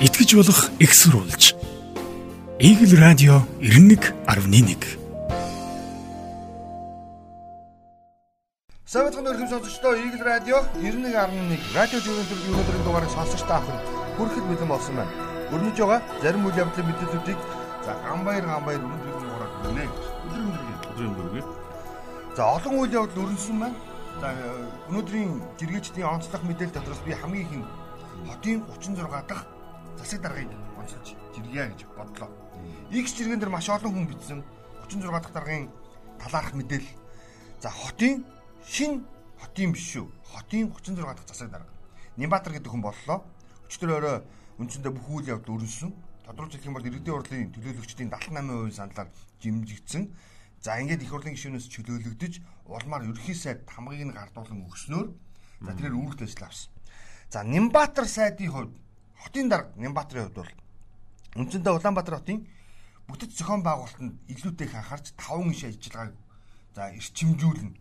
итгэж болох экссурулж. Игэл радио 91.1 Савцхан өргөм сонсогчдоо Игэл радио 91.1 радио төлөв өнөөдрийн дугаарыг сонсогч та бүхэн хүрэхэд бэлэн болсон байна. Өрнөж байгаа зарим үйл явдлын мэдээллүүдийг за гамбайр гамбайр өнөөдрийн дугаараар хүргэнэ. Өдрийн өдрийн өдрийн дөрвийг. За олон үйл явдал өрнөсөн байна. За өнөөдрийн жиргээчдийн онцлог мэдээлэл дотроос би хамгийн их нь хотын 36 дахь засаг даргаыг онцолж жиргье гэж бодлоо. X жиргэн дээр маш олон хүн бичсэн 36 дахь даргын талаарх мэдээлэл. За хотын шин хотын биш шүү. Хотын 36 дахь засаг дарга. Нямбатар гэдэг хүн боллоо. Өчтөр өрөө үндсэндээ бүх үйл явдал өрнөсөн. Тодорхойлж хэлэх юм бол иргэдийн урлын төлөөлөгчдийн 78% саналаар жимжигдсэн. За ингээд их хурлын гишүүнээс чөлөөлөгдөж улмаар ерхий сайд хамгаыг нь гардуулан өгснөөр за тэрээр үүрэгт ажил авсан. За Нимбатар сайдын хувьд хотын дарга Нимбатрын хувьд бол үндсэндээ Улаанбаатар хотын бүтэц зохион байгуулалтанд илүүтэй их анхаарч 5 иш ажиллагааг за эрчимжүүлнэ.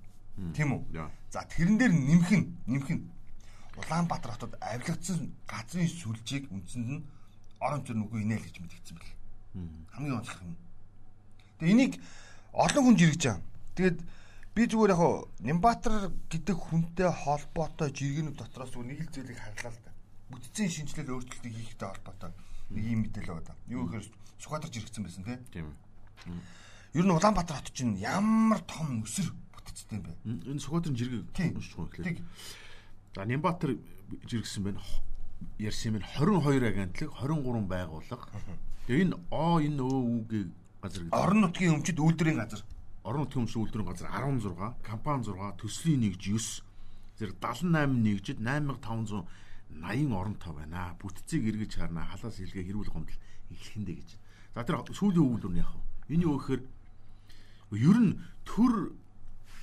Тийм үү? За тэрэн дээр нэмэх нь нэмэх нь Улаанбаатар хотод авилгацсан газрын сүлжээг үндсэнд нь орон зүйн үгүй инээл гэж мэдгдсэн бэл. Хамгийн онцлог юм. Тэгээ энийг олон хүн жиргэж байгаа. Тэгээд би зүгээр яг Нимбатар гэдэг хүнтэй холбоотой жиргэнүүд дотроос нэг л зүйлийг харлаа л да бүтцийн шинжилэл өөрчлөлтийг хийхтэй холбоотой нэг юм мэдээлэл байгаа. Юу гэхээр Сүхбаатар жиргсэн байсан тийм. Ер нь Улаанбаатар хот чинь ямар том өсөр бүтцтэй юм бэ? Энэ Сүхбаатарын жиргэг байгаа гэхлээр. За Нямбатар жиргсэн байна. Ярьсан юм 22 агентлаг 23 байгууллага. Тэгээ энэ оо энэ өө үгээ газар гэдэг. Орон нутгийн өмчөд үйлдвэрийн газар. Орон нутгийн өмчөд үйлдвэрийн газар 16, компани 6, төслийн нэгж 9, зэрэг 78 нэгжид 8500 80 оронтой байна. Бүтцийг эргэж харна. Халаас илгээ хэрүүл гомдол эхлэхэндээ гэж. За тэр сүүлийн өгүүлбэр нь яах вэ? Юу гэхээр ер нь төр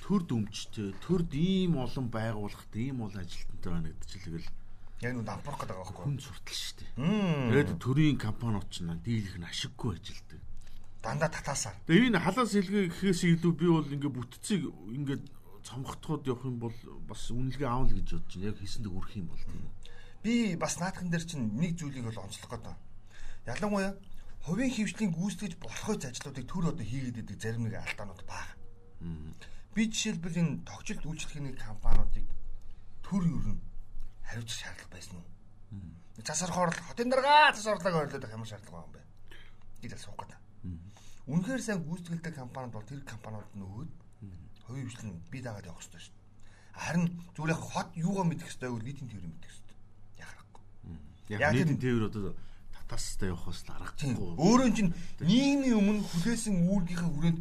төр дүмжтэй, төрд ийм олон байгууллагт ийм олон ажилтнтай байна гэдэг чиглэл яг нүд ампрах гэдэг байгаа байхгүй. Хүн суртал шүү дээ. Тэгээд төрийн компаниуд ч дийлэх нь ашиггүй ажилтдаг. Дандаа татаасаар. Тэгээд энэ халаас илгээ гэхээс илүү би бол ингээ бүтцийг ингээд цомготгоод явах юм бол бас үнэлгээ аавал гэж бодож байна. Яг хийсэндээ үрэх юм бол тийм үү би бас наадхан дээр чинь нэг зүйлийг бол онцлох гэдэг. Ялангуяа хувийн хөвчлийн гүйцэтгэж болохгүй ажлуудыг төр одоо хийгээд идэг зарим нэг алдаанууд бага. Би жишээлбэл энэ тогтчлт үйлчлэхний компаниудыг төр юу н хариуцах шаардлага байсан уу? Засар хоорл хотын дарга засар хорлог ойрлоод ямар шаардлага байгаа юм бэ? гэж асуух гэдэг. Үнэхээр сайн гүйцэтгэлтэй компаниуд бол тэр компаниуд нөгөөд хувийн хвшлэн бие даагаад явах хэрэгтэй шүү дээ. Харин зүгээр хот юугаа мэдэх хэрэгтэй вэ? нийтийн тээврийг мэдэх. Яг нийтийн тээвэр одоо татаастай явах бас аргагүй. Өөрөө чинь нийгмийн өмнө хүлээсэн үүргийнхээ хүрээнд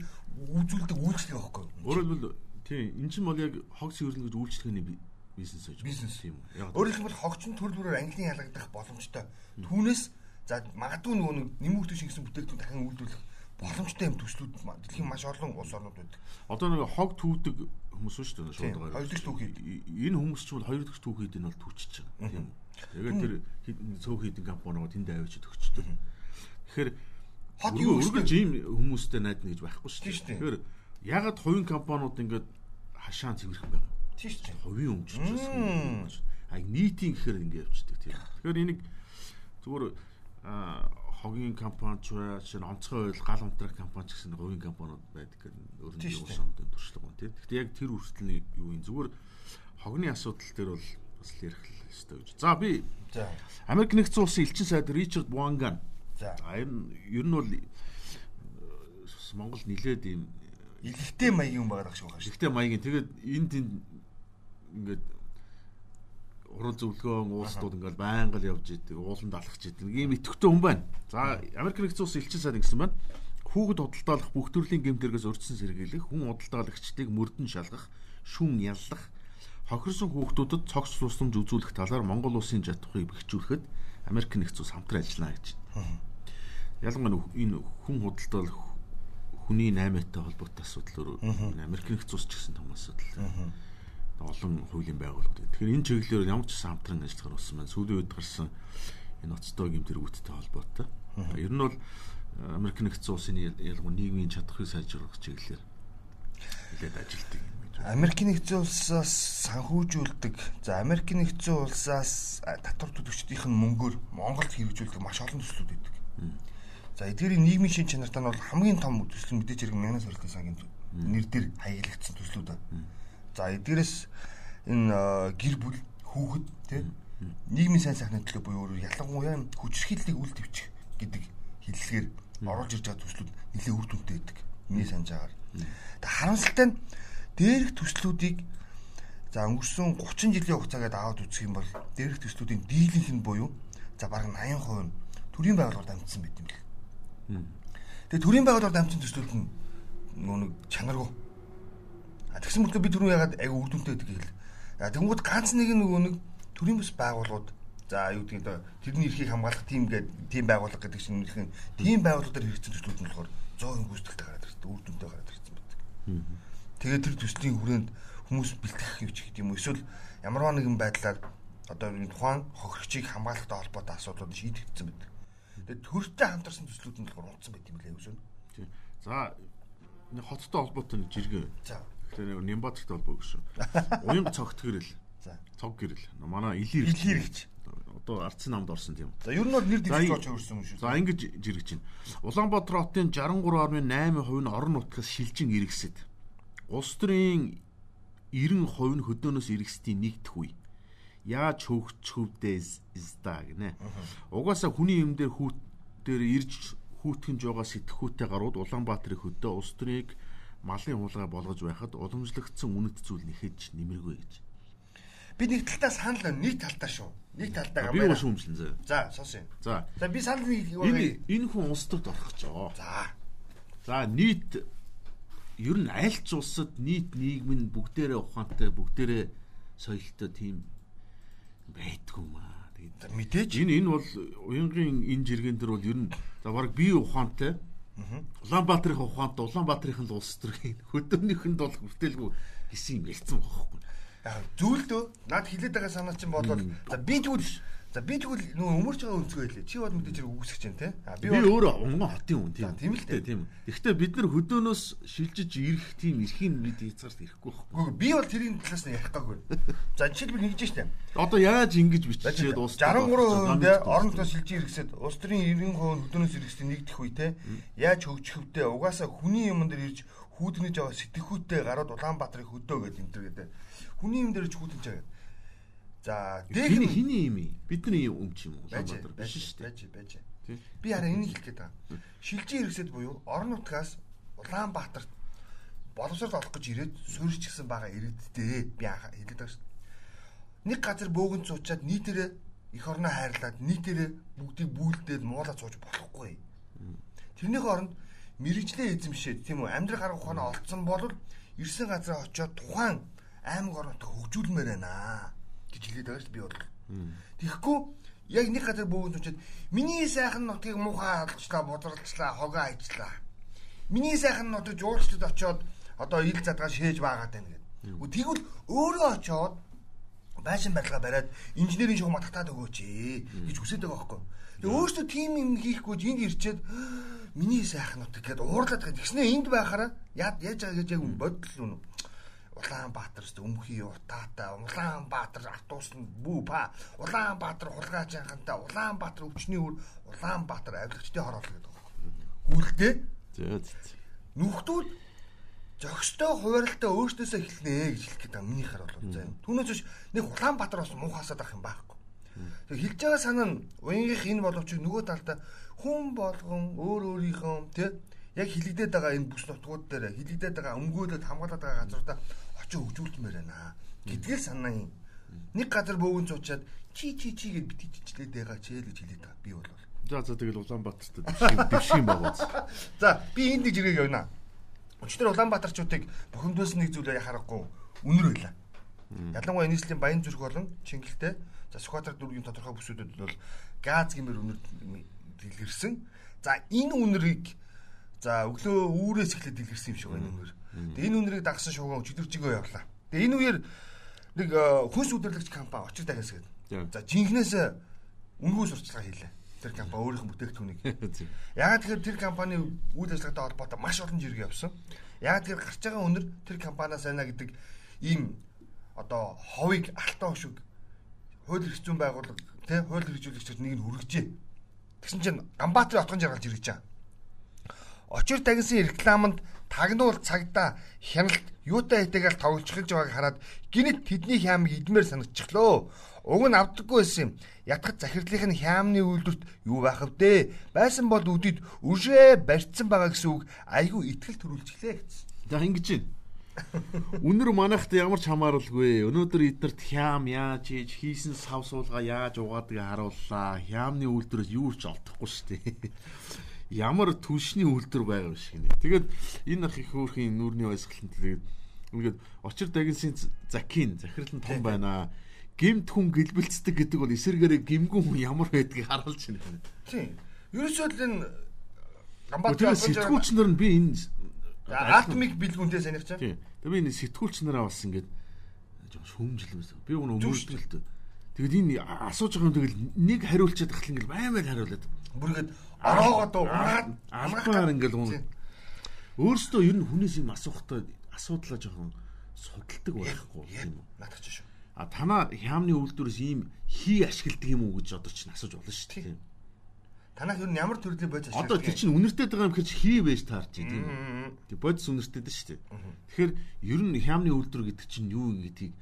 үзүүлдэг үйлчлэг байхгүй. Өөрөөр хэлбэл тийм эн чинь бол яг хог цэвэрлэн гэж үйлчлэгээний бизнес гэж. Бизнес юм. Өөрөөр хэлбэл хогчин төрлөөр ангилын ялгагдах боломжтой. Түүнээс за магадгүй нөгөө нэмэгдэж шингэсэн бүтээгдэхүүн дахин үйлдвэрлэх боломжтой юм төслүүд дэлхийн маш олон улс орнууд байдаг. Одоо нэг хог түүдэг хүмүүс шүү дээ шууд байгаа. Хоёр дахь түүхий. Энэ хүмүүс ч бол хоёр дахь түүхийд нь бол түүчиж байгаа. Тийм үү? Тэгээд тэр цөөх хийдэн компанигаа тэнд авчиж төгчдөг. Тэгэхээр хот юу үргэлж ийм хүмүүстэй найдна гэж байхгүй шүү дээ. Тэгэхээр ягаад хувийн компаниуд ингээд хашаан цэвэрхэн байгаа. Тийм шүү дээ. Хувийн өмчөж. А нийтийн гэхээр ингээд явчихдаг тийм. Тэгэхээр энийг зүгээр хогийн компани ч чинь онцгой ойл гал унтрах компани ч гэсэн хувийн компаниуд байдаг гэдэг өөр нэг уус амтын туршлага байна тийм. Гэхдээ яг тэр хүртэл юу юм зүгээр хогны асуудал дээр бол бас л ярих ёстой гэж. За би за Америк нэгдсэн улсын элчин сайд Ричард Буанган. За энэ ер нь бол э, Монгол нилээд ийм илэгтэй маягийн байгаа шиг байна. Илэгтэй маягийн тэгээд тэнд ингээд уран зөвлөгөө уулсууд ингээл байнга л явж идэг, ууланд алхаж идэг. Ийм итгэвтэй хүн байна. За Америк нэгдсэн улсын элчин сайд гэсэн байна. Хүүхэд худалдаалах бүх төрлийн гэмтэргээс урьдчилан сэргийлэх, хүн худалдаалагчдыг мөрдөн шалгах, шүүн яллах, хохирсон хүүхдүүдэд цогц тусламж үзүүлэх талаар Монгол улсын чадварыг бэхжүүлэхэд Америк нэгдсэн улс хамтран ажиллана гэж. Ялангуяа энэ хүн худалдаал хүний 8-тай холбоотой асуудал өөр Америк нэгдсэн улс ч гэсэн том асуудал. Олон хуулийн байгууллагууд. Тэгэхээр энэ чиглэлээр ямар ч хамтран ажиллахаар болсон байна. Сүүлийн үед гарсан энэ ноцтой гэмтэргүүттэй холбоотой. Ер нь бол Америк нэгдсэн улсын ялангуяа нийгмийн чадварыг сайжруулах чиглэлээр хэлээд ажилтдаг Америкийн нэгдсэн улсаас санхүүжүүлдэг. За Америкийн нэгдсэн улсаас татвар төлөгчдийнх нь мөнгөөр Монголд хэрэгжүүлдэг маш олон төслүүд байдаг. За эдгээрийн нийгмийн шин чанартай нь бол хамгийн том төсөл мэдээж хэрэг мянган сорилтын сангийн нэр дээр хаягдсан төслүүд байна. За эдгээрээс энэ гэр бүл хүүхэд тий нийгмийн сайн сайхны төлөө буюу ялангуяа хүчрхийллийг үл твчих гэдэг хэллэгээр оруулж ирж байгаа төслүүд нэлээд үр дүнтэй байдаг. Миний санаж байгаагаар. Тэг харамсалтай нь дээрх төслүүдийг за өнгөрсөн 30 жилийн хугацаагаад аваад үзэх юм бол дээрх төслүүдийн дийлэнх нь буюу за бараг 80% нь төрийн байгууллагаар дамжсан байт юм бэл. Тэгээ төрийн байгууллагаар дамжсан төслүүд нь нөгөө нэг чанаргүй. Тэгсэн мөртөө би түрүү ягаад аяг үр дүнтэй гэдэг юм. А тэнгууд ганц нэг нөгөө нэг төрийн бас байгууллагууд за юу гэдэг нь тэрний эрхийг хамгаалах тийм гэдэг тийм байгууллага гэдэг чинь үнэхээр тийм байгууллагуудаар хэрэгцсэн төслүүд нь болохоор 100% гүйцэтгэлтэй гараад ирсэн, үр дүнтэй гараад ирсэн байдаг. Тэгээд тэр төслийн хүрээнд хүмүүс бэлтгэх юм ч гэдэг юм эсвэл ямарваа нэгэн байдлаар одоо энэ тухайн хохирогчийг хамгаалахтай холбоотой асуудлууд шийдэгдсэн байдаг. Тэгээд төрөлтэй хамтарсан төслүүд нь болохоор унтсан байт юм лээ үгүй юу? За хоттой холбоотой нэг жиргээ. За. Тэгэхээр Нямбатартай холбоо гэсэн. Уянга цогт гэрэл. За. Цог гэрэл. Манай илэр илэрч одоо ардсан намд орсон тийм. За ер нь бол нэр дэвшиж болж өөрсөн юм шүү. За ингэж жиргэж байна. Улаанбаатар хотын 63.8% нь орон нутгаас шилжин иргэсэд. Улс төрийн 90% нь хөдөөнөөс иргэсдийн нэгдэх үе. Яаж хөвгчхөвдөө изда гинэ. Угаасаа хүний юм дээр хүүт дээр ирж хүүтгэнж байгаа сэтгхүүтэй гарууд Улаанбаатарын хөдөө улс төрийг малын хулгай болгож байхад уламжлагдсан үнэт зүйл нэхэж нэмэргүй гэж. Би нэг талтаа санал нэг талтаа шүү. Нэг талтаа Би уу шүүмжлэн зөө. За сонсъё. За. За би санал нэг Энэ энэ хүн улс төрд орох гэж байгаа. За. За нийт ер нь аль ч улсад нийт нийгэм нь бүгдээрээ ухаантай бүгдээрээ соёлтой тийм байдгүй маа. Тэгээд мэдээж энэ энэ бол уянгийн энэ жиргэн дээр бол ер нь за баг би ухаантай Улаанбаатарын ухаантай Улаанбаатарын л улс төрийн хөдөөнийхэнд бол хүртэлгүй гэсэн юм ярьсан байхгүй. яг зүйлдөө над хилээд байгаа санаа чинь болоод за би тэгвэл за би тэгвэл нөгөө өмөрч байгаа өнцгөө хэлээ. Чи бол мэдээж хэрэг үгсэж чинь те. А Би өөрөө унган хотын хүн тийм. Тийм л дээ. Тийм. Гэхдээ бид нар хөдөөнөөс шилжиж ирэх тийм эрхийн бид хязгаарт ирэхгүй байхгүй. Би бол тэрийн талаас нь ярих гаагүй. За жишээлбэл нэгж штэ. Одоо яаж ингэж биччихээд уус 63% нь орон нутгаас шилжиж иргэсэд улс төрийн 90% хөдөөнөөс иргэсэд нэгдэх үе те. Яаж хөгжихөвдөө угаасаа хүний юм дээр ирж хүүднэж байгаа сэтгэхүйтэй гарууд Улаанбаатарыг хөдөө гэдэг энэ төр гэдэг. Хүний юм дээр ч хүүднэж байгаа. За Хиний дээх хиний юм ий? Бидний юм ч юм уу? Улаанбаатар биш шүү дээ. байж байж. Би хараа энийг хэлэх гээд байгаа. Шилжиж иргэсэд буюу орон нутгаас Улаанбаатарт боловсрол олох гэж ирээд суурьчгсан байгаа иргэдтэй би хэлээд байгаа шүү. Нэг газар бөөгөн цуучаад нийтээрээ эх орноо хайрлаад нийтээрээ бүгдийг бүүлдээд муулаад сууж болохгүй. Тэрнийх оронд мэрэгжлээ эзэмшээд тийм үү амьдрах арга ухаанаа олцсон бол ирсэн газараа очиод тухайн аймаг орнотоо хөгжүүлмээр байна гэж хэлээд байгаа шүү би бол. Тэгэхгүй яг нэг газар бөөгөн цуучаад миний сайхан нутгийг муухай алчлаа, бодролцлаа, хогоо ажлаа. Миний сайхан нутаг жуулчдад очиод одоо ил задгаа шээж баагаад байна гэдэг. Тэгвэл өөрөө очиод байшин барилга бариад инженерийн шугам татаад өгөөч гэж хүсэж байгаа байхгүй. Тэгээ өөртөө тим юм хийхгүй энд ирчээд миний сайхан нутаг гэдээ уурлаад байгаа. Тэгснэ энд байхаараа яад яаж байгаа гэж яг бодол үнэ. Улаанбаатар зү өмхий утаатай Улаанбаатар атуусна бүү па Улаанбаатар хулгайч анхантай Улаанбаатар өвчний үр Улаанбаатар авилгачдын хороол гэдэг За за. нүхтүүд зөкстэй хуваарлалтаа өөртөөсөө эхэлнэ гэж хэлэх гэдэг миний хар бол заа. Түүнээс биш нэг Улаанбаатар бас муухасаад ах юм байхгүй. Тэг хэлж байгаа санаа нь уянгийнх энэ боловч нөгөө талдаа хүн болгон өөр өөрийнхөө тий яг хилэгдээд байгаа энэ бүс нутгууд дээр хилэгдээд байгаа өмгөөлөд хамгаалаад байгаа газруудаа очиж хөгжүүлмээр байна гэдгээр санаа юм. Нэг газар бөөгөн цуучаад чи чи чи гэж битгийчлээд байгаа ч ээ гэж хэлээд байгаа би бол. За за тэгэл Улаанбаатарт дэвших юм байгаа. За би энд нэг жиргэг явна. Өчтөр Улаанбаатарчуудыг бухимдуулсан нэг зүйлээ харахгүй үнэр байлаа. Ялангуяа нийслэлийн Баян зүрх болон Чингэлтэй за Сүхбаатар дүүргийн тодорхой бүсүүдэд бол газ гэмээр үнэр дэлгэрсэн. За энэ үнэрийг за өглөө үүрээс эхлээд дэлгэрсэн юм шиг байна үнэр. Тэгээ энэ үнэрийг дагсан шугам өчтөржигөө явлаа. Тэгээ энэ үеэр нэг э, хүнс удирдлагч компани очир дахиас гээд. За жинхнээс үнгүй сурчлага хийлээ. Тэр компани өөрийнх нь бүтээгдэхүүнийг. Зөв. Ягаад тэгэхээр тэр компани үйл ажиллагаатай холбоотой маш олон жиргээ явсан. Ягаад тэгэхээр гарч байгаа өнөр тэр компаниас байна гэдэг ийм одоо ховыг алтан хөшиг хууль эрх зүйн байгууллага тий хууль хэрэгжүүлэгчид нэг нь хүргэжээ. Тэгсэн чинь Ганбаатарын отгон жаргал жиргэж байгаа. Очир тагнсан рекламанд тагнуул цагдаа хяналт юутай хэтэйгээл тоглож байгааг хараад гинэт тэдний хямыг идмээр санагдчихлоо. Уг нь авдаггүй байсан юм. Ятгах захирлын хямны үйлдвэрт юу байх вдэ? Байсан бол үдэд үржээ барьцсан байгаа гэсэн үг айгүй ихтгэл төрүүлчихлээ гэсэн. За ингэж байна. Үнэр манайхт ямар ч хамааралгүй. Өнөөдөр эднэрт хям яаж хийж хийсэн сав суулга яаж угаадаг харууллаа. Хямны үйлдвэрээс юу ч олдохгүй шүү дээ. Ямар түлшний үйлдвэр байгаа юм шиг нэ. Тэгээд энэ ах их хөөрхийн нүүрний баясгалант тэгээд ингээд очир дагинсын закин захирал нь том байна. Гимт хүн гэлбэлцдэг гэдэг бол эсэргээрээ гимгүн хүн ямар байдгийг харуулж байна. Тийм. Ерөөсөө л энэ Тэгээд сэтгүүлч нар нь би энэ Алтмик бэлгүүнтэй чам. Тийм. Тэгээ би энэ сэтгүүлч нараа бас ингээд жоо шүүмжилмээс. Би гоо өмөрдөлтөө. Тэгэд энэ асууж байгаа юм тэгэл нэг хариулчаад тахлаа ингээл баймаар хариулаад. Бүргээд ороогоо доо унаад Алгаар ингээл гоо. Өөрөөсөө ер нь хүнээс юм асуухтаа асуудлаа жоохон судалдаг байхгүй тийм үү? Надад ч шүү. А танаа хямны үйлдвэрээс ийм хий ашигладаг юм уу гэж одоо чинь асууж болно шүү дээ. Танах ер нь ямар төрлийн бодис Одоо тэр чинь үнэртэй байгаа юм гэхэж хий байж таарч тийм үү? Тэг бодис үнэртэй дээ шүү дээ. Тэгэхээр ер нь хямны үйлдвэр гэдэг чинь юу гэдгийг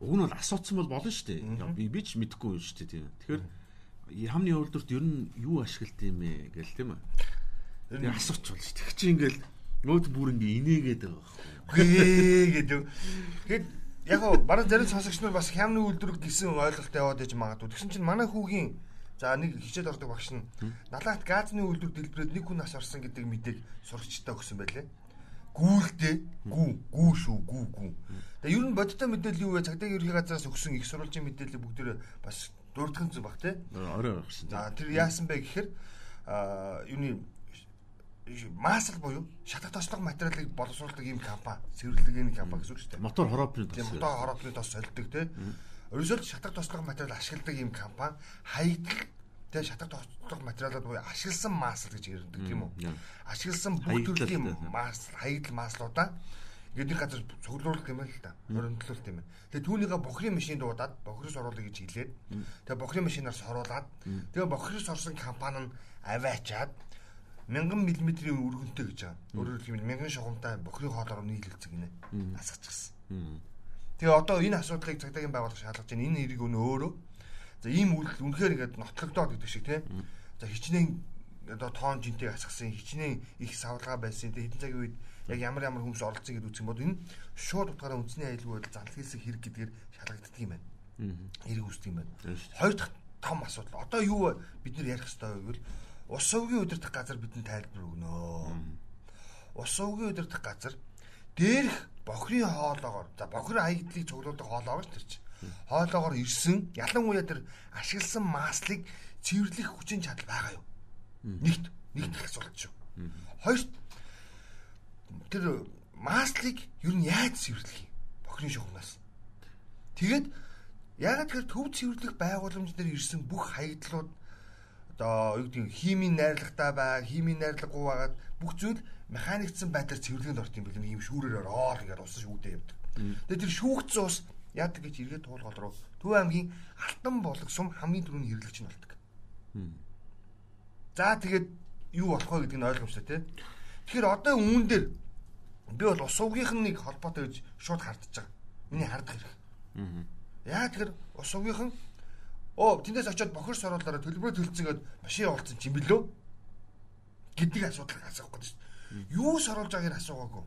уг нь бол асууцсан бол болно шүү дээ. Би би ч мэдэхгүй шүү дээ тийм. Тэгэхээр хямны үйлдвэрт ер нь юу ашигладаг юм бэ гэл тийм үү? Тэг асууч болно шүү. Тэг чи ингээл нөөд бүр ингээ инээгээд байгаа байхгүй. гэдэг. Тэгэд яг гоо бараг зарим сонсогч нар бас хямны үйлдвэр гэсэн ойлголттой яваад иж магадгүй. Тэгсэн чинь манай хүүгийн за нэг хичээл ордог багш нь налаат газны үйлдвэр дэлбэрээд нэг хүн нас орсон гэдэг мэдээг сурагчтай өгсөн байлээ. Гүүлдээ гүү гүү шүү гүү гүү. Тэгээ ер нь бодиттой мэдээлэл юу вэ? Цагдаагийн ерхий газраас өгсөн их сурвалжийн мэдээлэл бүгдөө бас дурдхан зүг баг те. Орой гарсан. За тэр яасан бэ гэхээр а юуны масл буюу шатах тослого материалыг боловсруулдаг ийм компани, цэвэрлэгээний компани гэсэн үг шүү дээ. Мотор хороопны Тийм мотор хороопны тос солидог те. Ерөөсөө шатах тослого материал ашигладаг ийм компани хаягдал тэгээ шатах тослого материалууд буюу ашигласан масл гэж ярьдаг тийм үү? Ашигласан бүх төрлийн масл, хаягдал маслуудаа ингээд нэг газар цуглуулах юм л та. Хоригдлуулт юм. Тэгээ түүнийгээ бохрын машинд дуудаад бохроос оруулах гэж хэлээд тэгээ бохрын машинаас оруулаад тэгээ бохроос орсон компани нь аваачаад мянган миллиметрийн өргөнтэй гэж байгаа. Өөрөөр хэлбэл мянган шугамтай бохрын хоолоор нийлүүлцэг гинэ. Асгачихсан. Тэгээ одоо энэ асуудлыг цагдаагийн байгууллага шалгаж байна. Энэ эриг өнөө өөрөө. За ийм үйлдэл үнэхээр ингээд нотлогдоод гэдэг шиг тийм. За хичнээн одоо тоон жинтэй асгасан хичнээн их савлгаа байсан. Тэгээ хэдэн цагийн үед яг ямар ямар хүмүүс оролцсон гэдээ үзэх юм бол энэ шууд утгаараа үндэсний аюулгүй байдал зал хийсэх хэрэг гэдгээр шалгагддаг юм байна. Хэрэг үүсдэг юм байна. Хоёр дахь том асуудал. Одоо юу бид нар ярих хэрэгтэй вэ гэвэл ус өвгийн удирдах газар бидэнд тайлбар өгнө. Ус өвгийн удирдах газар дээрх бохрын хоолоогоор за бохрын хаягдлыг цуглуулдаг хоолоогоор тэр чинь хоолоогоор ирсэн ялангуяа тэр ашигласан маслыг цэвэрлэх хүчин чадал байгаа юу? Нэгт нэгт асуулт шүү. Хоёрт тэр маслыг ер нь яаж цэвэрлэх юм? Бохрын шугамнаас. Тэгээд ягаад тэр төв цэвэрлэх байгууламж дээр ирсэн бүх хаягдлууд одоо юу гэдэг химийн найрлагатай бай, химийн найрлагагүй байгаад бүх зүйл механикцсан байдлаар цэвэрлэгэнд орт юм бэл нэг юм шүүрээр ороо ингээд ус шүүдээ явдаг. Тэгээд тэр шүүгдсэн ус яадаг гэж эргээд туулгал руу Төв аймгийн Алтан болог сум хамгийн түрүүний хэрэглэгч нь болдог. За тэгээд юу болох вэ гэдгийг ойлгомжтой тий. Тэгэхээр одоо үүн дээр би бол ус угийнх нь нэг холбоотой гэж шууд хардж байгаа. Миний хардах хэрэг. Яа тэгэхээр ус угийнхан оо тэндээс очиод бохирс оруулаараа төлбөрөө төлцөнгөд машин явуулсан чинь билүү гэдэг асуудал асуух гэдэг шүү. Юу соруулж байгааг нь асуугаагүй.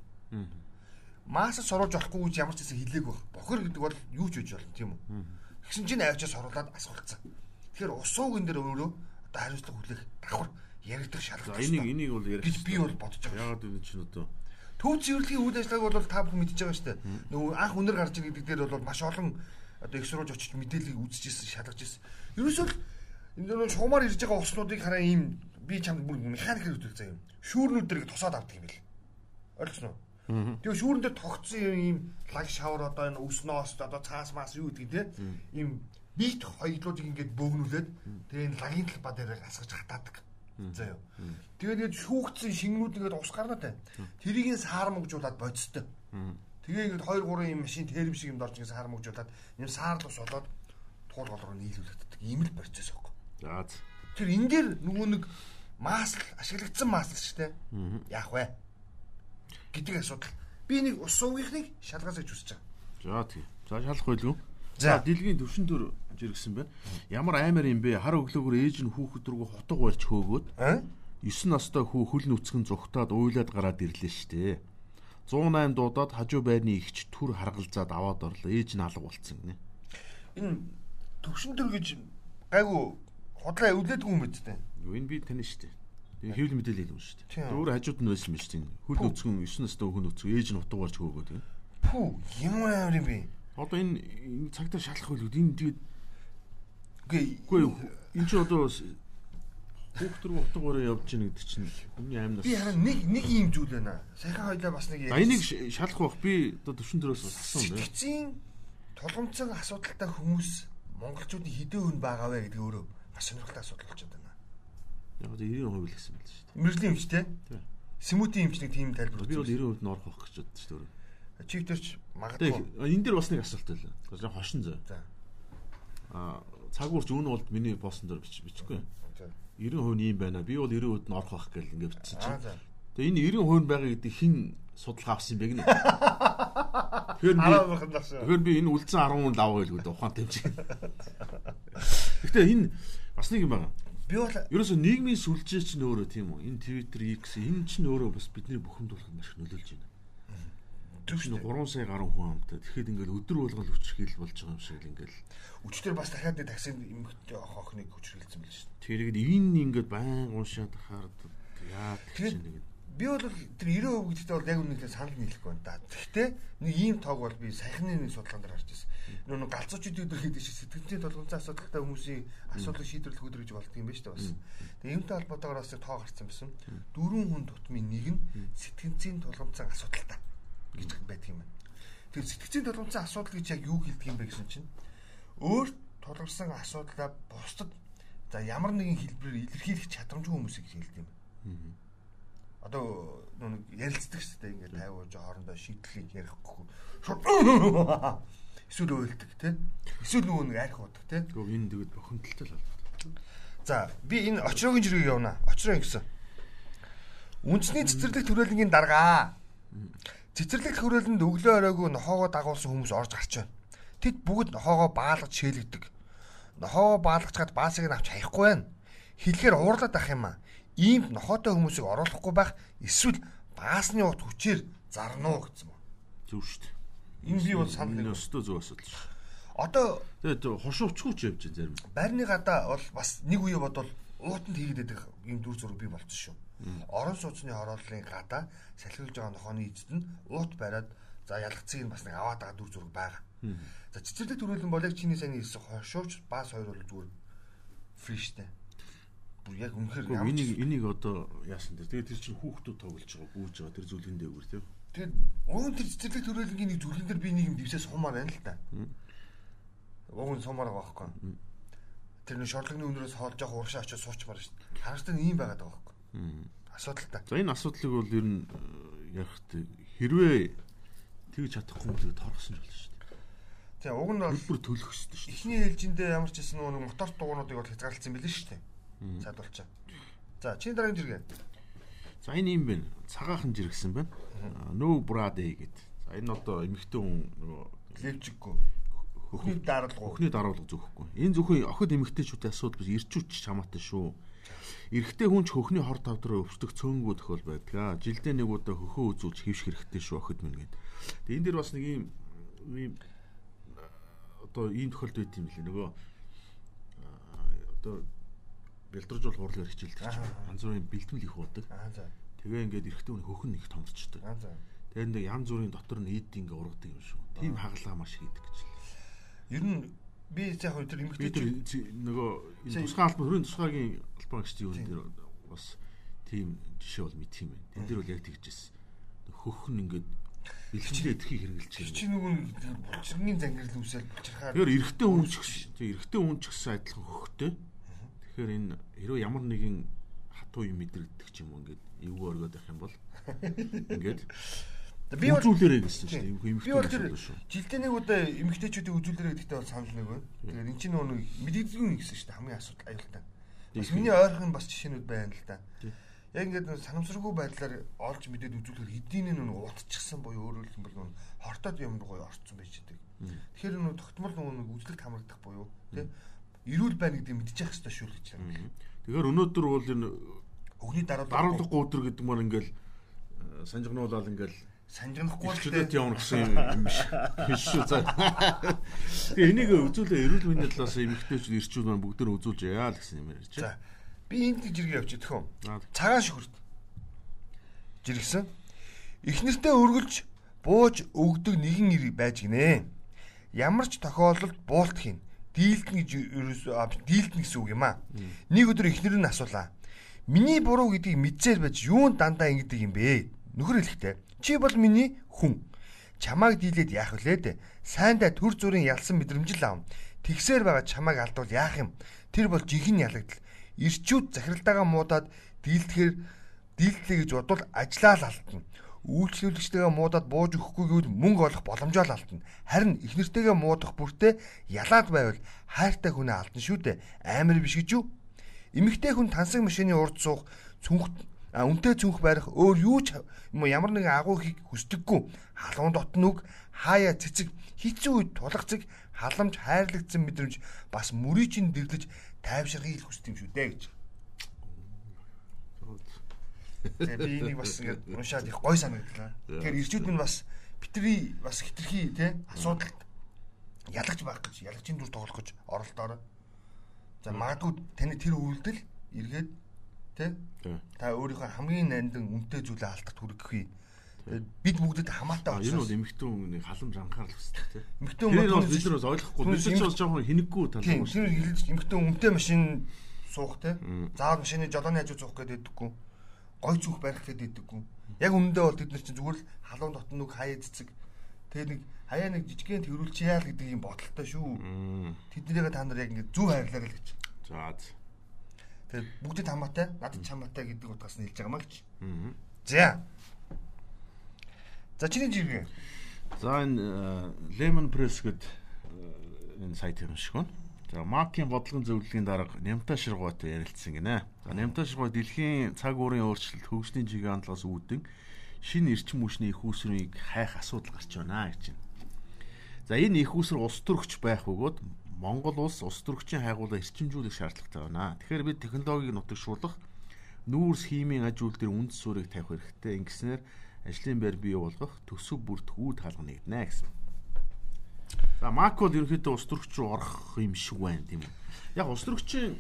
Маасаа соруулж болохгүй гэж ямар ч хэсэг хэлээгүй. Бохир гэдэг бол юу ч үж болно тийм үү. Тэгсэн чинь авчаас оруулаад асуулцсан. Тэгэхээр ус уугын дээр өөрөө одоо хариуцлага хүлээх давхар яригдах шаардлага. Энийг энийг бол ярих. гэж би бол бодож байгаа. Ягаад энэ чинь одоо Төв цэвэрлэгийн үйл ажиллагааг бол та бүхэн мэдчихэж байгаа шүү дээ. Нөгөө анх үнэр гарч ийн гэдэг дээр бол маш олон одоо их сурвалж очиж мэдээллийг үзчихсэн, шалгаж ирсэн. Ерөөсөө л энэ нөгөө шугамаар ирж байгаа уснуудыг хараа ийм би чамд бүр механикээр хөтөлж заяа юм. Шүүрнүүд дээр тосоод авдаг юм бэл. Ойлгосноо? Тэгээ шүүрэн дээр тогтсон ийм лаг шавар одоо энэ өснөөс одоо цаас маас юу гэдэг те ийм бит хоёулуудыг ингээд бөөгнүүлээд тэгээ энэ лагийн талбай дээр асгаж хатаадаг. Юу. Тэгээд ингээд шүүгдсэн шингнүүд ингээд ус гарнаа тань. Тэрийг саармагжуулаад бодистой. Тэгээ ингээд 2 3 юм машин тэрм шиг юм дорж ингээд саармагжуулаад юм саарлал ус болоод туул голроо нийлүүлэгддэг. Ийм л процесс байхгүй. За. Тэр энэ дээр нөгөө нэг масл ашиглагдсан масл шүү дээ. Яах вэ? Гэдэг асуудал. Би нэг ус сувгийнхыг шалгаасаж үсэж байгаа. За тийм. За шалах байлгүй. За. Дэлгийн төвшин төр жиргсэн байна. Ямар аймаар юм бэ? Хар өглөөгөр ээж нь хүүхэд рүү хотог барьж хөөгөөд Аа? 9 настай хүү хөл нүцгэн зүхтаад уйлаад гараад ирлээ штэ. 108 дуудаад хажуу байрны ихч түр харгалзаад аваад орлоо. Ээж нь алга болцсон гинэ. Энэ төвшин төр гэж гайгүй худлаа өвлөдгүй юм биз дээ. Энэ би тань штэ. Хэвлэл мэдээлэл юм. Тийм. Тэр өөр хажууд нь байсан юм штэ. Хөл нүцгэн 9 настай хөл нүцгэн ээж нь утга барьж хөөгөөд. гинэ. Пүү, юм юм би. Одоо энэ энэ цагтаа шалах байлгүй. Энэ тэгээд Үгүй. Энд чи одоо с- хүүхд рүү утга бараа явж гин гэдэг чинь хүний амьнаас. би харин нэг нэг юм зүйл байна. Саяхан хоёлаа бас нэг энийг шалах бах би одоо төвшин төрөөс бас асуусан байна. сэтгцийн тулгымцсан асуудалтай хүмүүс монголчуудын хэдэн хүн байгаа вэ гэдэг өөрөө маш сонирхолтой асуудал болчиход байна. Яг одоо 90% л гэсэн байл шүү дээ. Мэргэжлийн эмч те. Тийм. Сэмүүдийн эмч нэг тийм тайлбар Би бол өгсөн. 90% нь орох байх гэж боддоо шүү дээ. Чигтэрч Тэгээ магадгүй. энэ дээр бас нэг асуулт байлаа. Тэгэхээр хошин зөө. За. Аа цагуурч үүн болд миний постн дээр бич бичихгүй. За. 90% нь юм байна. Би бол 90% нь орох байх гэл ингээд бичсэн чинь. Тэгээ энэ 90% байгаа гэдэг хин судалгаа авсан юм бэ гинэ. Тэгэхээр би. Тэгэхээр би энэ үлдсэн 10 хүн лав байлгүй дээ ухаан тэмцээ. Гэхдээ энэ бас нэг юм байна. Би бол Ерөөсө нийгмийн сүлжээ чинь өөрөө тийм үү? Энэ Twitter, X энэ чинь өөрөө бас бидний бухимдуулахад маш их нөлөөлж байна. төвшин Чинь 3 сая гаруй хүн амтай. Тэгэхээр ингээл өдөр болгол хүчрхийл болж байгаа юм шиг л ингээл. өчтөр бас дахиад нэг таксинд эмэгтэй ох охныг хүчрэлцсэн байл шүү дээ. Тэрийг энэ ингээд байн уншаад хахаар яа гэж нэг. Би бол тэр 90% гэдэгтээ бол яг үнэхээр санал нийлэхгүй байна да. Гэхдээ нэг ийм тоог бол би саяхны нэг судалгаан дээр харж ирсэн. Нөгөө галзуучууд өдөр хийдэг шиг сэтгэлзээ толгомцоо асуудалтай хүмүүсийн асуудлыг шийдвэрлэх өдөр гэж болдго юм байна шүү дээ бас. Тэгээ юмтай холбоотойгоор бас нэг тоо гарцсан байсан. Дөрвөн хүн тутмын нэг нь сэтгэлзээ толгомцоо асуудалтай гэж байдаг юм байна. Тэр сэтгэлзээ толгомцоо асуудал гэж яг юу хэлдэг юм бэ гэсэн чинь өөр тулгарсан асуудлаа бусдад за ямар нэгэн хэлбэрээр илэрхийлэх чадамжгүй хүмүүсийг хэлдэг юм байна одоо нэг ярилцдаг шүү дээ ингээд 50 жоо хоорондоо шийдлийг ярихгүй. Эсвэл уйлдаг тий. Эсвэл нөгөө нэг арх удаг тий. Гэхдээ энэ тэгээд бохомдолтой л байна. за би энэ очрогийн жиргэг явна. Очроо гэсэн. Үндэсний цэцэрлэг төрөлнгийн дарга. Цэцэрлэг төрөлөнд өглөө оройгүй нохоогоо дагуулсан хүмүүс орж гарч байна. Тэд бүгд нохоогоо баалгаж шээлгдэг нохоогоо баалгаж чад баасыг нь авч хаяхгүй байна. Хэлэхээр уурлаад ах юм а иймд нохоотой хүмүүсийг оруулахгүй байх эсвэл баасны ут хүчээр зарна уу гэсэн юм Зөв шүү дээ. энэ би бол санал өстөө зөв асуудал шүү. одоо Тэгээд хошуучгүй ч явж байна зарим. байрны гадаа бол бас нэг үе бодвол уутанд хийгээд байдаг юм дүр зураг бий болчихсон шүү. Орон сууцны хорооллын гадаа салхилж байгаа нохооны эзэд нь уут бариад за ялгцыг нь бас нэг аваад байгаа дүр зураг байгаа. За цэцэрлэг төрөлн бол яг чиний сайн хэлсэн хошууч бас хоёр бол зүгээр фриштэй. Бүр яг үнэхээр ямар энийг энийг одоо яасан дээр. Тэгээд тэр чинь хүүхдүүд тоглож байгаа, гүйж байгаа тэр зүйлэн дээгүүр тийм. Тэгээд уун тэр цэцэрлэг төрөлнгийн нэг зүйлэн дээр би нэг юм дэвсээ сумаар байна л да. Уун сумаар байгаа байхгүй. Тэр нэг шорлогны өнөрөөс хоолж явах урагшаа очиж суучмаар шүү дээ. Харагдсан ийм байгаад байгаа байхгүй. Асуудалтай. За энэ асуудлыг бол ер нь э, тэ хэрвээ тэгж чадахгүй юм тэгээд торгосон болно шүү дээ. Тэгээ уг нь бол төлөх шүү дээ. эхний ээлжиндээ ямар ч нөгөө нэг мотор дугуйнуудыг бол хязгаарлалцсан билээ шүү дээ. Садулчаа. За чиний дараагийн жиргээ. За энэ юм байна. Цагаахан жиргсэн байна. Нөө брадэ гэд. За энэ одоо эмэгтэй хүн нөгөө Левжиггүй. Хөхний даралгуу. охины даруулга зөвхгүй. Энэ зөвхөн охид эмэгтэйчүүдийн асуудал биш ирчүүч чамаатай шүү. Эрэгтэй хүн ч хөхний хор тавдраа өвчтөх цөөнгөө тохиол байдаг. Жилдээ нэг удаа хөхөө үзүүлж хөвших хэрэгтэй шүү охид минь гэд. Тэгээ энэ дэр бас нэг юм ийм одоо ийм тохиолдол байт юм лээ. Нөгөө одоо бэлдэржүүл хурлаар хичээлдэг чинь янз бүрийн бэлтгэл их уудаг. Аа за. Тэгээ ингээд эрэгтэй хүн хөхн их томцчдаг. Аа за. Тэгээд нэг янз бүрийн дотор нь ийд ингээ ургадаг юм шүү. Тийм хагалгаа маш хийдэг гэж. Ер нь би яг хөө тэр тэр зи- нөгөө энэ Чи- тусгай албан хөрийн тусгайгийн албан агчдын үйл дээр бас тийм жишээ бол мэдх юм байна. Тэн дээр бол яг тэгж ирсэн. Хөхн ингээд Илчилээ эдхийг хэрэгжилж Тэр байна. чинь нөгөө булчиргийн зангирал үсэл булчирхаар Тэгэхээр эрэгтэй хүн ч гэсэн эрэгтэй хүн ч гэсэн адилхан хөхтэй. Тэгэхээр энэ хэрвээ ямар нэгэн хатуу юм мэдрэгдэх ч юм уу ингээд эвгүй оргоод байх юм бол ингээд би бол үзүүлээрэй гэсэн чинь эвгүй тэр шүү. жилдээ нэг удаа эмэгтэйчүүдийн үзүүлэрээ гэдэгтэй бол санал нэг байна. Тэгэхээр эн чинь нөгөө мэдэгдэггүй гэсэн шүү дээ хамгийн асуудал аюултай. Бас миний ойрхон бас жишээнүүд байна л да. Яг ингээд нөгөө санамсаргүй байдлаар олж мэдээд үзүүлэхээр эдийн нь нөгөө утчихсан буюу өөрөөр хэлбэл нөгөө хортоод юм руу орцсон байж байгаа. Тэгэхээр нөгөө тогтмол нөгөө үзлэгт хамрагдах буюу тийм эрүүл байна гэдгийг мэдчих хэвээр шүү л гэж байна. Тэгэхээр өнөөдөр бол энэ Өгний даруулга өдөр гэдэг маань ингээл э, санжигнуулаад ингээл санжигнахгүй л дээ. явна гэсэн юм биш. Биш шүү за. Тэгээ энийг үзүүлээ эрүүл мэндийн талаас эмэгтэйчүүд ирчүүд маань бүгд нэ үзүүлж яа л гэсэн юм ярьж За. байна. Би энд нэг жиргээ явчих төхөө. Аа. Цагаан шүхэрт. Жиргсэн. Эхнэртээ өргөлж бууж өгдөг нэгэн ир байж гинэ. Ямар ч тохиолдолд буулт хийн. Дийлдэн гэж ерөөсөө дийлдэн гэсэн үг юм аа. Нэг өдөр эхнэр нь асуулаа. Миний буруу гэдгийг мэдсээр байж юунд дандаа ингэдэг юм бэ? Нөхөр хэлэхдээ чи бол миний хүн. Чамааг дийлээд яах вүлээ дээ? Сайндаа төр зүрийн ялсан мэдрэмжил аав. Тэгсээр байгаа чамааг алдвал яах юм? Тэр бол жинхэнэ ялагдал. Ирчүүд захиралдаагаа муудаад дийлдэхээр дийлдлээ гэж бодвол ажлаа л алдна. Үйлчлүүлэгчтэйгээ муудаад бууж өгөхгүй гэвэл мөнгө олох боломжоо л алдна. Харин эхнэртэйгээ муудах бүртээ ялаад байвал хайртай хүнээ алдна шүү дээ. Амар биш гэж юу? Эмэгтэй хүн тансаг машины урд суух, цүнх үнтэй цүнх барих өөр юу ч юм ямар нэгэн агуу хийх хүсдэггүй. Халуун дотн үг, хаяа цэцэг, хитцэн үед тулгцэг, халамж хайрлагдсан мэдрэмж бас мөрийг нь дэвлэж тайвширхийг хүсдэг юм шүү дээ гэж. Тэгээ би энийг бас ингээд уншаад их гой санагдлаа. Тэгэхээр ирчүүд минь бас битри бас хитрхи тий асуудалд ялагч байх гэж ялагчийн дүр тоглох гэж оролдоорой. За магадгүй таны тэр үйлдэл эргээд тий та өөрийнхөө хамгийн нандин үнэтэй зүйлээ алдахт хүргэхүй. Тэгээд бид бүгдэд хамаатай А, Энэ бол эмэгтэй хүний халамж анхаарал хүсдэг тийм. эмэгтэй нь бол бид нар бас ойлгохгүй. Бид ч бас жоохон хинэггүй тал Тийм, юм хэлж эмэгтэй үнэтэй машин суух те. Заавал машины жолооны хажуу суух гэдэг дэггүй. Гой зүөх барих гэдэг дэггүй. Яг үнэндээ бол тэд нар чинь зүгээр л халуун дотн нүг хаяа цэцэг. Тэгээ нэг хаяа нэг жижигхэн тэрүүлчихээ л гэдэг юм бодолтой шүү. Тэднийгээ та нар яг ингэ зүв хайрлаарай л гэж. За. Тэгээ бүгдэд хамаатай, надад ч хамаатай гэдэг утгаас нь хэлж байгаа маа гэж. За. За чиний жиргээ. За энэ э, Lemon Press гэдэг энэ сайт юм шиг байна. За Макийн бодлогын зөвлөлийн дарга Нямта ширгуутай ярилцсан гинэ. За Нямта ширгуу дэлхийн цаг уурын өөрчлөлт хөгжлийн жигантлаас үүдэн шинэ эрчим хүчний их үүсвэрийг хайх асуудал гарч байна гэж байна. За энэ их үүсвэр улс төрөгч байх бөгөөд Монгол улс улс төрөгчийн хайгуулаа эрчимжүүлэх шаардлагатай байна. Тэгэхээр бид технологиг нутагшуулах нүүрс химийн аж үйлдэл үндэс суурийг тавих хэрэгтэй. Ингэснээр ажлын байр бий болгох төсөв бүрдэх үүд хаалга нэгднэ гэсэн. За Мак бол ерөнхийдөө улс төрөгч рүү орох юм шиг байна тийм үү. Яг улс төрөгчийн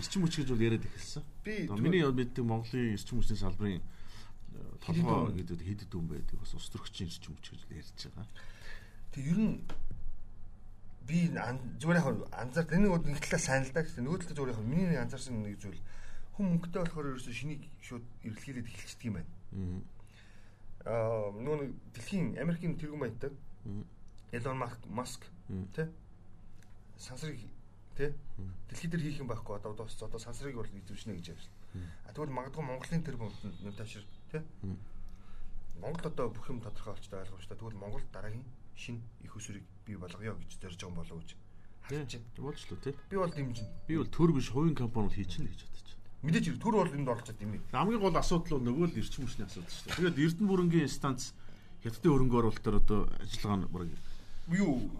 эрчим хүч гэж бол яриад эхэлсэн. Би Миний мэддэг Монголын эрчим хүчний салбарын э, толгой гэдэг хэд хэдэн байдаг. Бас улс төрөгчийн эрчим хүч гэж ярьж байгаа. Тэг ер нь би зүгээр яг анзаар энэ нэг нэг талаа сайн л да гэсэн. Нөгөө талаа зүгээр яг миний анзаарсан нэг зүйл хүн мөнгөтэй болохоор ерөөсөө шинийг шууд эргэлхийлээд эхэлчихдэг юм байна. Аа нөгөө нэг дэлхийн Америкийн тэргүүн маянтай Elon Musk тий сансрыг тий дэлхий дээр хийх юм байхгүй одоо одоо одоо сансрыг бол эзэмшнэ гэж явсан. А тэгвэл магадгүй Монголын тэр бүмтэн нэмташир тий Монгол одоо бүх юм тодорхой болчтой ойлгомжтой. Тэгвэл Монгол дараагийн шин их усрыг бий болгоё гэж зорж байгаа юм болов уу гэж харж байна. Болчлоо тий. Би бол дэмжин. Би бол төр биш хувийн компаниуд хийчихнэ гэж бодож байна. Мэдээж төр бол энд оролцоод юм. Хамгийн гол асуудал бол нөгөө л эрчим хүчний асуудал шүү дээ. Тэгээд Эрдэнэ бүрэнгийн станц хятадын хөрөнгө оруулалтаар одоо ажиллагаа нь бараг Юу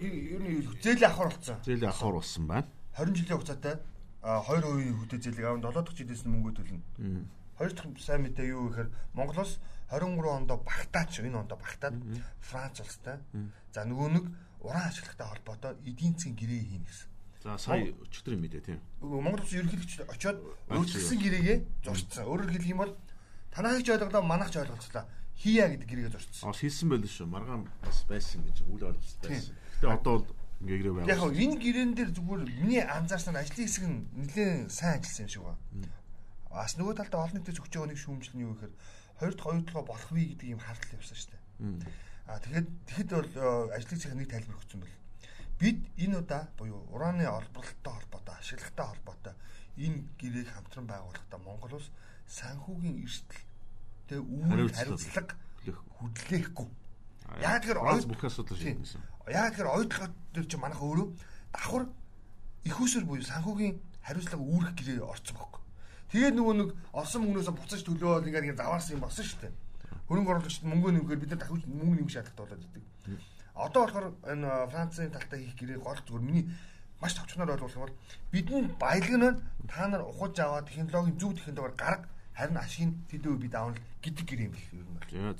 ер нь зээлийн авахар болсон. зээлийн авахар болсон байна. 20 жилийн хугацаатай а 2% хөдөө зээлийг аван 7 дахь жилээс нь мөнгө төлнө. Хоёр дахь сайн мэдээ юу гэхээр Монголоос 23 ондоо багтаач энэ ондоо багтаад Франц улстай. За нөгөө нэг уран ашиглагтай холбоотой эдийн засгийн гэрээ хийнэ гэсэн. За сая өчтөр мэдээ тийм. Монгол улсын ерөнхийлөгч очоод өөрчлөсөн гэрээгээ зурцсан. Өөрөөр хэлэх юм бол танаагч ойлголоо манаач ойлголцлоо. Хийя гэдэг гэрээгээ зурцсан. Аа хийсэн байл шүү. Маргаан бас байсан гэж үл ойлголт байсан. Гэтэ одоо бол ингээ гэрээ байгаа. Яг энэ гэрээн дээр зүгээр миний анзаарсан ажлын хэсэг нь нэлээд сайн ажилласан юм шиг байна. Бас нөгөө талдаа олон нийтэд зөвч байгаа нэг шүүмжил нь юу гэхээр хоёр дахь оюутлага болох вэ гэдэг юм хардтал явсан шүү дээ. А тэгэхэд тэгэхэд бол э, ажлын цэг нэг тайлбар өгсөн бэл. Бид энэ удаа буюу ураны олборлолттой холбоотой, ашиглагтай холбоотой энэ гэрээг хамтран байгуулахдаа Монгол улс санхүүгийн эрсдэлтэй үүрэг хариуцлага хөдлөхгүй. Яг тэр ойд бүх асуудал шийдсэн. Яг тэр ойдлогод дээр чи манайх өөрөө давхар их усэр буюу санхүүгийн хариуцлага үүрэх гэрээ орцсон байхгүй. Тэгээд нөгөө нэг олсон мөнгнөөсөө буцаж төлөөл ингээд заваарсан юм болсон шүү дээ. Хөрөнгө оруулагчид мөнгө нэмэхээр бид нар дахиж мөнгө нэмэх шаардлагатай болоод идэг. Одоо болохоор энэ Францын талтай хийх гэрээ гол зүгээр миний маш товчноор юм бол бидний баялаг нь та нар ухаж аваад технологийн зөв технологиор гарга харин ашиг тэдөө бид аавал гэдэг гэрээ юм биш юу юм бол.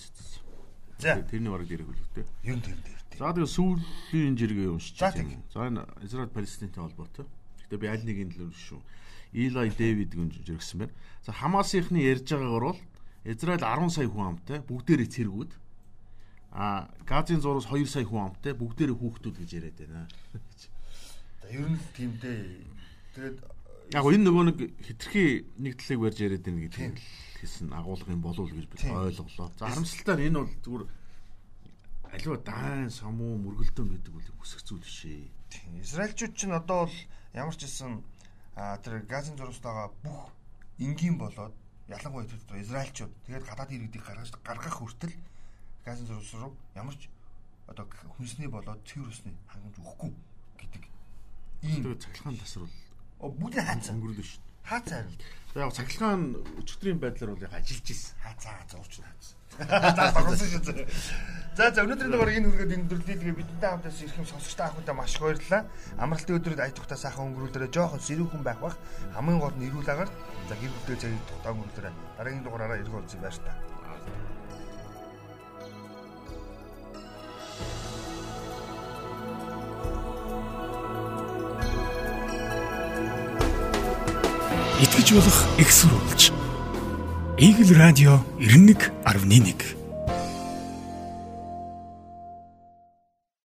За тэрний бараг дээрх үлдээ. Ер нь тэр дээр. За тэгээ сүүлийн жиргээ уншиж байна. За энэ Израиль Палестинтэй холбоотой. Гэтэ би аль нэгийг л шүү. Илай Дэвид гүн жиргсэн байна. За Хамасынхны ярьж байгаагаар бол Израиль 10 сая хүн амтай бүгдээрээ цэргүүд. А Газын зураас 2 сая хүн амтай бүгдээрээ хүүхдүүд гэж яриад байна. За ер нь тиймдээ тэгээд яг энэ нөгөө нэг хитрхи нэг талыг барьж яриад байна гэдэг хэлсэн агуулга юм болов уу гэж би ойлголоо. За харамсалтай энэ бол зүгээр аливаа даан самуу мөргөлдөн гэдэг үл хүсэх зүйл шээ. Тийм. Израильчууд ч одоо бол ямар ч хэлсэн тэр газын зурстайгаа бүх энгийн болоод ялангуяа тэр Израильчууд тэгээд гадаад иргэдийг гаргаж гаргах хүртэл газын зурс руу ямар ч одоо хүнсний болоод цэвэр усны хангамж өгөхгүй гэдэг ийм цахилгаан тасрал бүгд хаацаа өнгөрлөө шүү. Хаацаа. За яг цахилгаан өчтөрийн байдлаар бол яг ажиллаж ирсэн. Хаацаа зурч хаацаа. За. За өнөөдрийн дугаар энэ хүргээд энэ өдрөлийг бидэнтэй хамтаас ирэх юм сонсогчтой ахынтай маш их баярлалаа. Амралтын өдрөд аж тухтай сайхан өнгөрүүлээрэ жоохон сэрүүхэн байх бах. Хамгийн гол нь эрүүл агаар. За гэр бүлтэй цагийг тухтай өнгөрүүлээрэ. Дараагийн дугаараараа ирэх болцсон байж та. Болох их сурвалж. Игэл радио 91.1